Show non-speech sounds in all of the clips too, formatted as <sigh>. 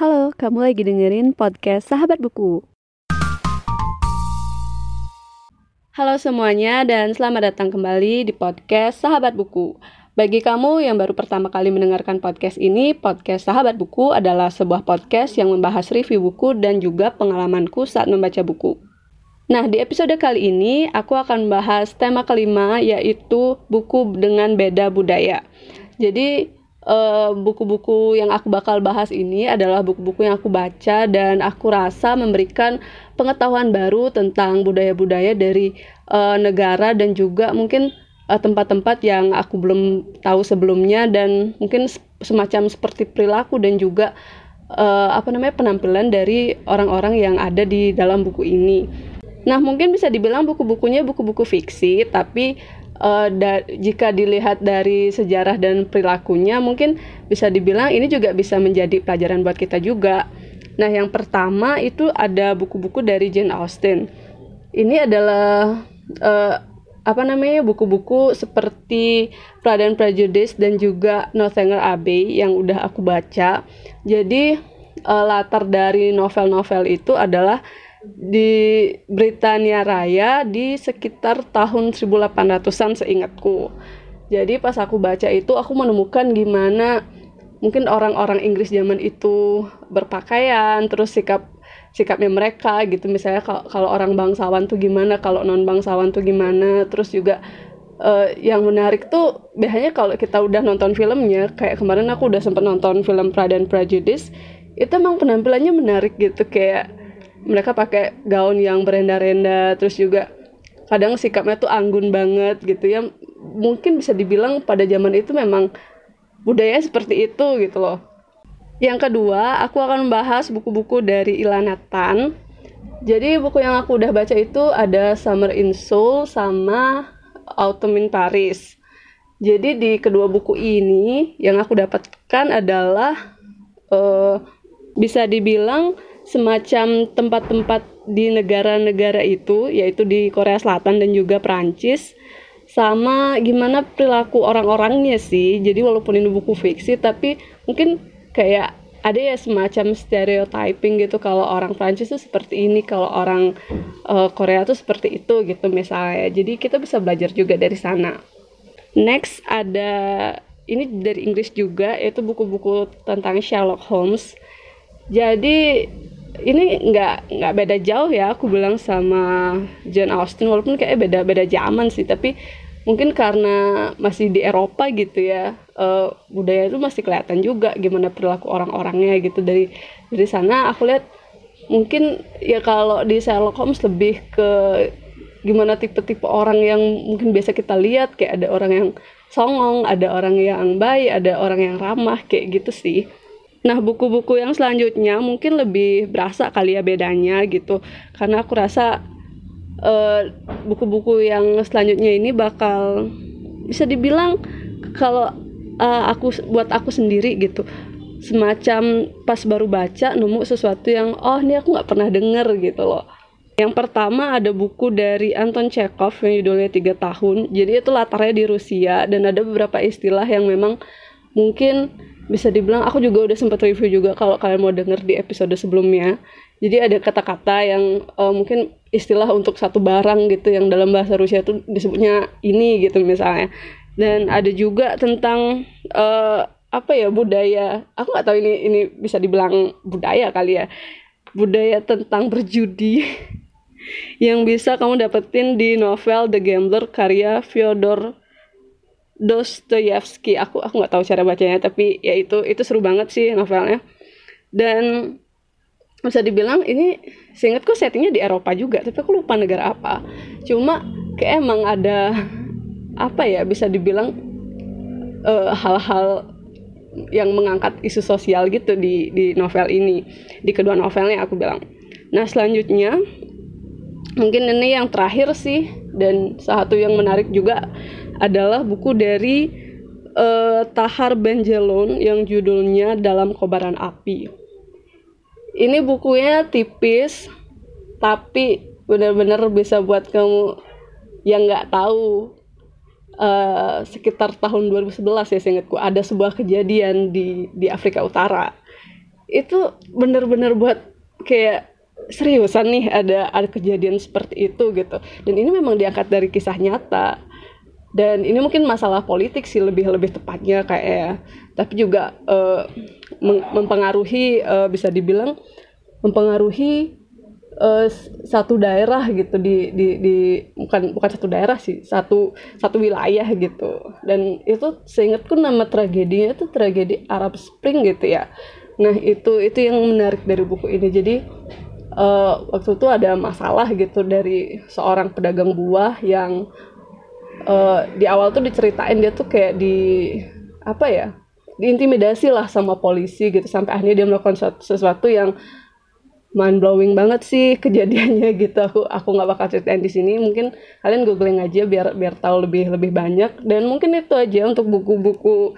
Halo, kamu lagi dengerin podcast Sahabat Buku. Halo semuanya dan selamat datang kembali di podcast Sahabat Buku. Bagi kamu yang baru pertama kali mendengarkan podcast ini, podcast Sahabat Buku adalah sebuah podcast yang membahas review buku dan juga pengalamanku saat membaca buku. Nah, di episode kali ini aku akan bahas tema kelima yaitu buku dengan beda budaya. Jadi, buku-buku uh, yang aku bakal bahas ini adalah buku-buku yang aku baca dan aku rasa memberikan pengetahuan baru tentang budaya-budaya dari uh, negara dan juga mungkin Eh, tempat-tempat yang aku belum tahu sebelumnya dan mungkin semacam seperti perilaku dan juga uh, apa namanya penampilan dari orang-orang yang ada di dalam buku ini. Nah, mungkin bisa dibilang buku-bukunya buku-buku fiksi, tapi uh, da jika dilihat dari sejarah dan perilakunya, mungkin bisa dibilang ini juga bisa menjadi pelajaran buat kita juga. Nah, yang pertama itu ada buku-buku dari Jane Austen. Ini adalah uh, apa namanya buku-buku seperti Pride and Prejudice dan juga Northanger Abbey yang udah aku baca. Jadi uh, latar dari novel-novel itu adalah di Britania Raya di sekitar tahun 1800-an seingatku. Jadi pas aku baca itu aku menemukan gimana mungkin orang-orang Inggris zaman itu berpakaian, terus sikap sikapnya mereka gitu. Misalnya kalau orang bangsawan tuh gimana kalau non bangsawan tuh gimana. Terus juga uh, yang menarik tuh biasanya kalau kita udah nonton filmnya kayak kemarin aku udah sempet nonton film Pride and Prejudice itu emang penampilannya menarik gitu. Kayak mereka pakai gaun yang berenda-renda terus juga kadang sikapnya tuh anggun banget gitu ya mungkin bisa dibilang pada zaman itu memang budaya seperti itu gitu loh yang kedua, aku akan membahas buku-buku dari Ilana Tan. Jadi buku yang aku udah baca itu ada Summer in Seoul sama Autumn in Paris. Jadi di kedua buku ini yang aku dapatkan adalah uh, bisa dibilang semacam tempat-tempat di negara-negara itu, yaitu di Korea Selatan dan juga Prancis sama gimana perilaku orang-orangnya sih. Jadi walaupun ini buku fiksi, tapi mungkin kayak ada ya semacam stereotyping gitu kalau orang Prancis tuh seperti ini kalau orang uh, Korea tuh seperti itu gitu misalnya. Jadi kita bisa belajar juga dari sana. Next ada ini dari Inggris juga yaitu buku-buku tentang Sherlock Holmes. Jadi ini nggak nggak beda jauh ya aku bilang sama John Austen walaupun kayak beda beda zaman sih tapi mungkin karena masih di Eropa gitu ya uh, budaya itu masih kelihatan juga gimana perilaku orang-orangnya gitu dari dari sana aku lihat mungkin ya kalau di Sherlock Holmes lebih ke gimana tipe-tipe orang yang mungkin biasa kita lihat kayak ada orang yang songong, ada orang yang baik, ada orang yang ramah kayak gitu sih. Nah, buku-buku yang selanjutnya mungkin lebih berasa kali ya bedanya gitu. Karena aku rasa Eh, buku-buku uh, yang selanjutnya ini bakal bisa dibilang kalau uh, aku buat aku sendiri gitu semacam pas baru baca nemu sesuatu yang oh ini aku nggak pernah denger gitu loh yang pertama ada buku dari Anton Chekhov yang judulnya tiga tahun jadi itu latarnya di Rusia dan ada beberapa istilah yang memang mungkin bisa dibilang aku juga udah sempat review juga kalau kalian mau denger di episode sebelumnya. Jadi ada kata-kata yang uh, mungkin istilah untuk satu barang gitu yang dalam bahasa Rusia itu disebutnya ini gitu misalnya. Dan ada juga tentang uh, apa ya budaya. Aku nggak tahu ini ini bisa dibilang budaya kali ya. Budaya tentang berjudi <laughs> yang bisa kamu dapetin di novel The Gambler karya Fyodor Dostoyevsky. Aku aku nggak tahu cara bacanya tapi ya itu itu seru banget sih novelnya. Dan bisa dibilang ini seingatku settingnya di Eropa juga tapi aku lupa negara apa. Cuma kayak emang ada apa ya bisa dibilang eh, hal-hal uh, yang mengangkat isu sosial gitu di di novel ini di kedua novelnya aku bilang. Nah selanjutnya mungkin ini yang terakhir sih dan satu yang menarik juga adalah buku dari uh, Tahar Benjelon yang judulnya Dalam Kobaran Api. Ini bukunya tipis tapi benar-benar bisa buat kamu yang nggak tahu uh, sekitar tahun 2011 ya seingatku ada sebuah kejadian di di Afrika Utara. Itu bener-bener buat kayak seriusan nih ada ada kejadian seperti itu gitu. Dan ini memang diangkat dari kisah nyata dan ini mungkin masalah politik sih lebih lebih tepatnya kayak ya. tapi juga uh, mempengaruhi uh, bisa dibilang mempengaruhi uh, satu daerah gitu di di di bukan bukan satu daerah sih satu satu wilayah gitu dan itu seingatku nama tragedinya itu tragedi Arab Spring gitu ya nah itu itu yang menarik dari buku ini jadi uh, waktu itu ada masalah gitu dari seorang pedagang buah yang uh, di awal tuh diceritain dia tuh kayak di apa ya diintimidasi lah sama polisi gitu. Sampai akhirnya dia melakukan sesuatu yang mind blowing banget sih <laughs> kejadiannya gitu. Aku aku nggak bakal ceritain di sini. Mungkin kalian googling aja biar biar tahu lebih lebih banyak. Dan mungkin itu aja untuk buku-buku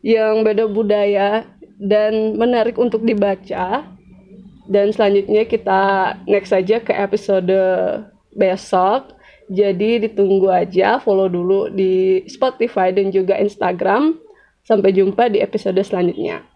yang beda budaya dan menarik untuk dibaca. Dan selanjutnya kita next aja ke episode besok jadi ditunggu aja, follow dulu di Spotify dan juga Instagram. Sampai jumpa di episode selanjutnya.